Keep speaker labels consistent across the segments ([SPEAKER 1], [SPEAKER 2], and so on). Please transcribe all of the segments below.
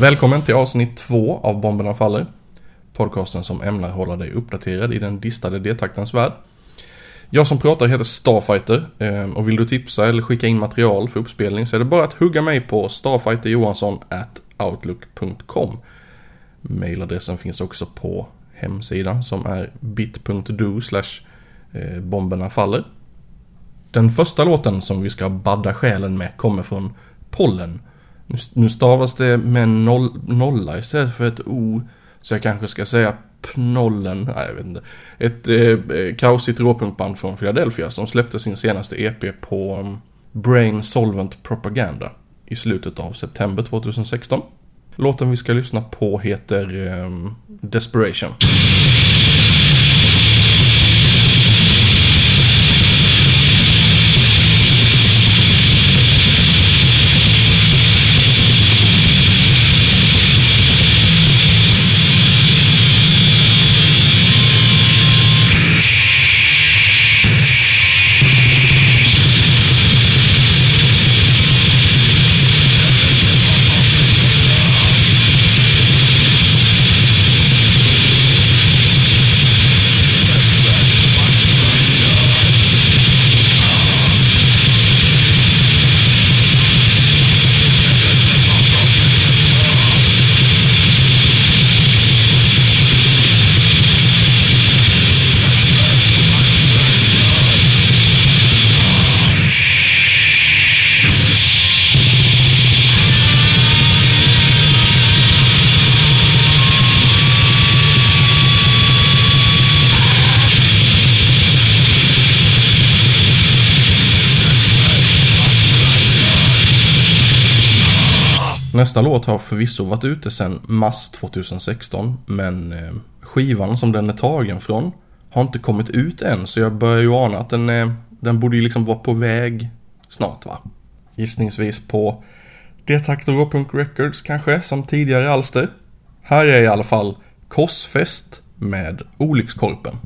[SPEAKER 1] Välkommen till avsnitt två av Bomberna Faller. Podcasten som ämnar hålla dig uppdaterad i den distade D-taktens värld. Jag som pratar heter Starfighter ehm, och vill du tipsa eller skicka in material för uppspelning så är det bara att hugga mig på starfighterjohansson@outlook.com. Mailadressen finns också på hemsidan som är bit.do eh, bomberna faller. Den första låten som vi ska badda själen med kommer från Pollen. Nu stavas det med noll, nolla istället för ett O. Så jag kanske ska säga Pnollen, nej jag vet inte. Ett eh, eh kaosigt råpunkband från Philadelphia som släppte sin senaste EP på um, Brain Solvent Propaganda i slutet av september 2016. Låten vi ska lyssna på heter um, Desperation. Nästa låt har förvisso varit ute sedan mars 2016, men eh, skivan som den är tagen från har inte kommit ut än, så jag börjar ju ana att den, är, den borde ju liksom vara på väg snart va? Gissningsvis på Detaktor och Punk Records kanske, som tidigare alster. Här är i alla fall Korsfäst med Olyckskorpen.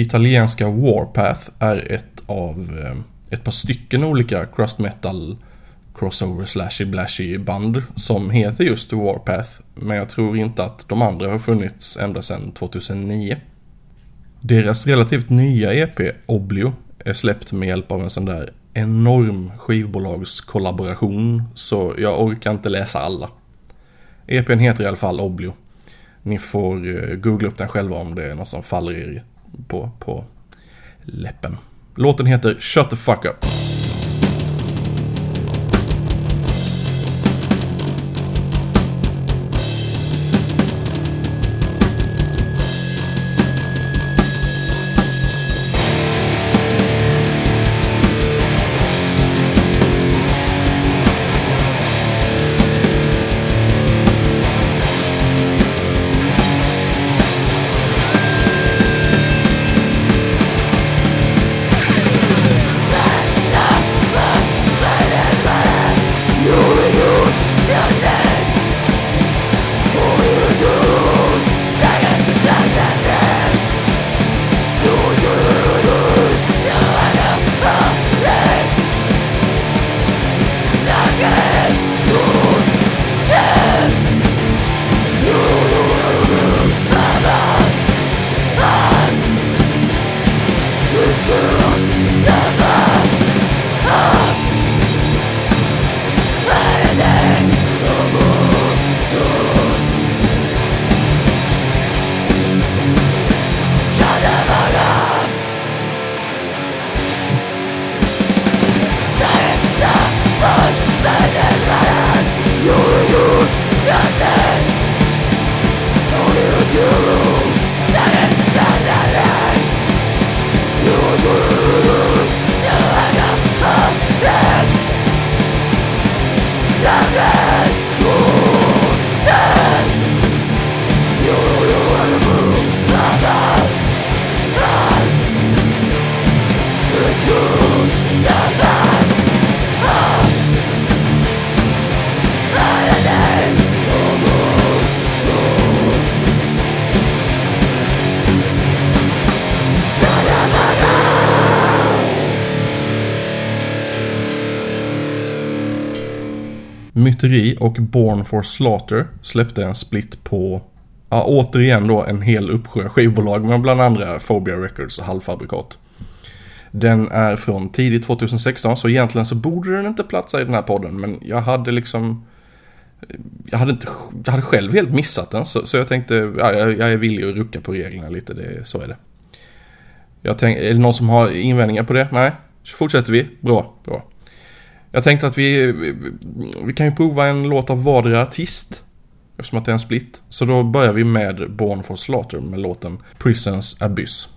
[SPEAKER 1] Italienska Warpath är ett av eh, ett par stycken olika crust metal crossover slashy blashy band som heter just Warpath. Men jag tror inte att de andra har funnits ända sedan 2009. Deras relativt nya EP, Oblio, är släppt med hjälp av en sån där enorm skivbolagskollaboration, så jag orkar inte läsa alla. EPn heter i alla fall Oblio. Ni får eh, googla upp den själva om det är något som faller er på, på läppen. Låten heter Shut the fuck up. Myteri och Born for Slaughter släppte en split på, ja återigen då en hel uppsjö skivbolag med bland andra Phobia Records och halvfabrikat. Den är från tidigt 2016 så egentligen så borde den inte platsa i den här podden men jag hade liksom jag hade, inte, jag hade själv helt missat den så, så jag tänkte, ja, jag, är villig att rucka på reglerna lite, det, så är det. Jag tänk, är det någon som har invändningar på det? Nej? Så fortsätter vi. Bra, bra. Jag tänkte att vi, vi kan ju prova en låt av vardera artist. Eftersom att det är en split. Så då börjar vi med Born for Slaughter med låten Prisons Abyss.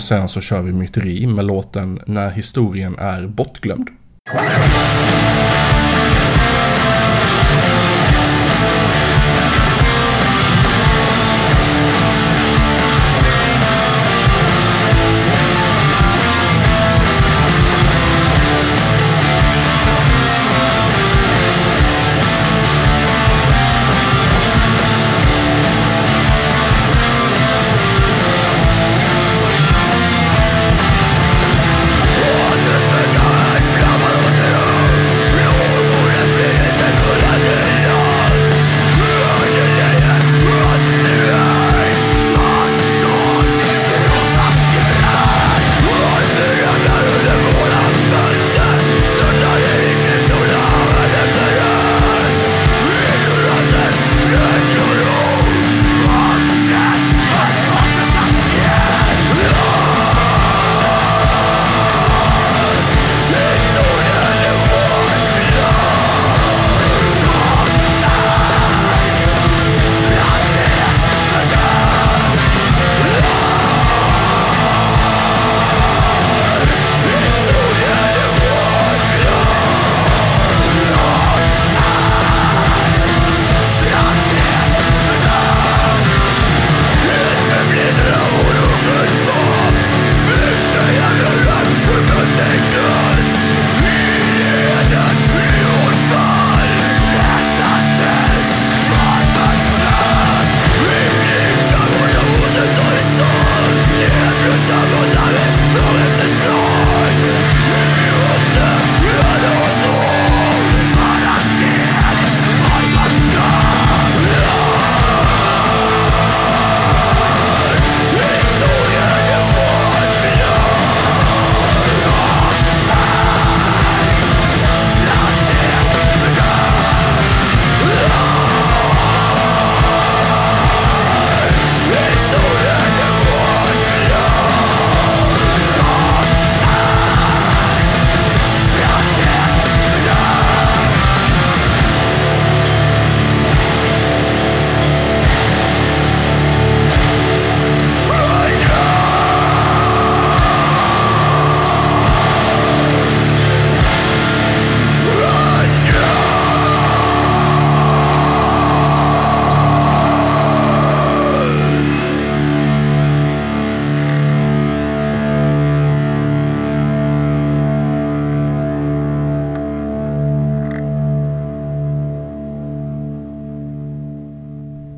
[SPEAKER 1] Och sen så kör vi myteri med låten När historien är bortglömd.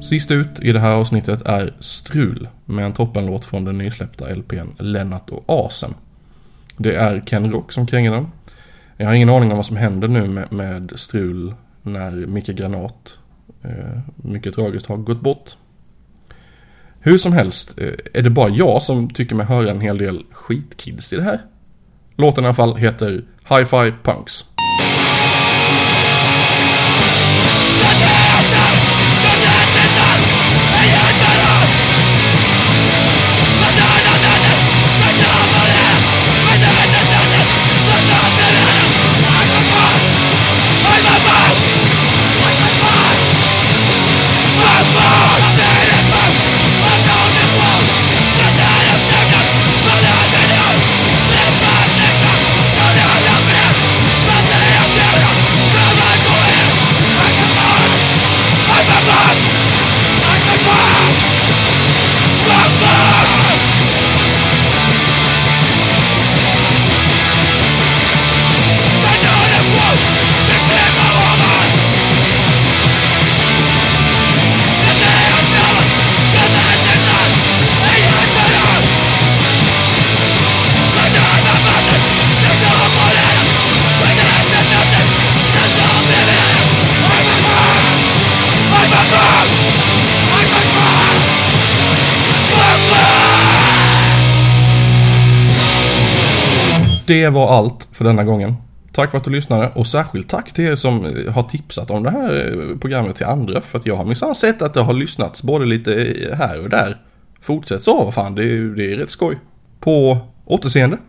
[SPEAKER 1] Sist ut i det här avsnittet är Strul med en toppenlåt från den nysläppta LPn Lennart och Asen. Det är Ken Rock som kränger den. Jag har ingen aning om vad som händer nu med, med Strul när Micke Granat, eh, mycket tragiskt, har gått bort. Hur som helst, eh, är det bara jag som tycker mig höra en hel del skitkids i det här? Låten i alla fall heter Hi-Fi Punks. Det var allt för denna gången. Tack för att du lyssnade och särskilt tack till er som eh, har tipsat om det här eh, programmet till andra för att jag har minsann sett att det har lyssnats både lite eh, här och där. Fortsätt så, vad fan, det är, det är rätt skoj. På återseende.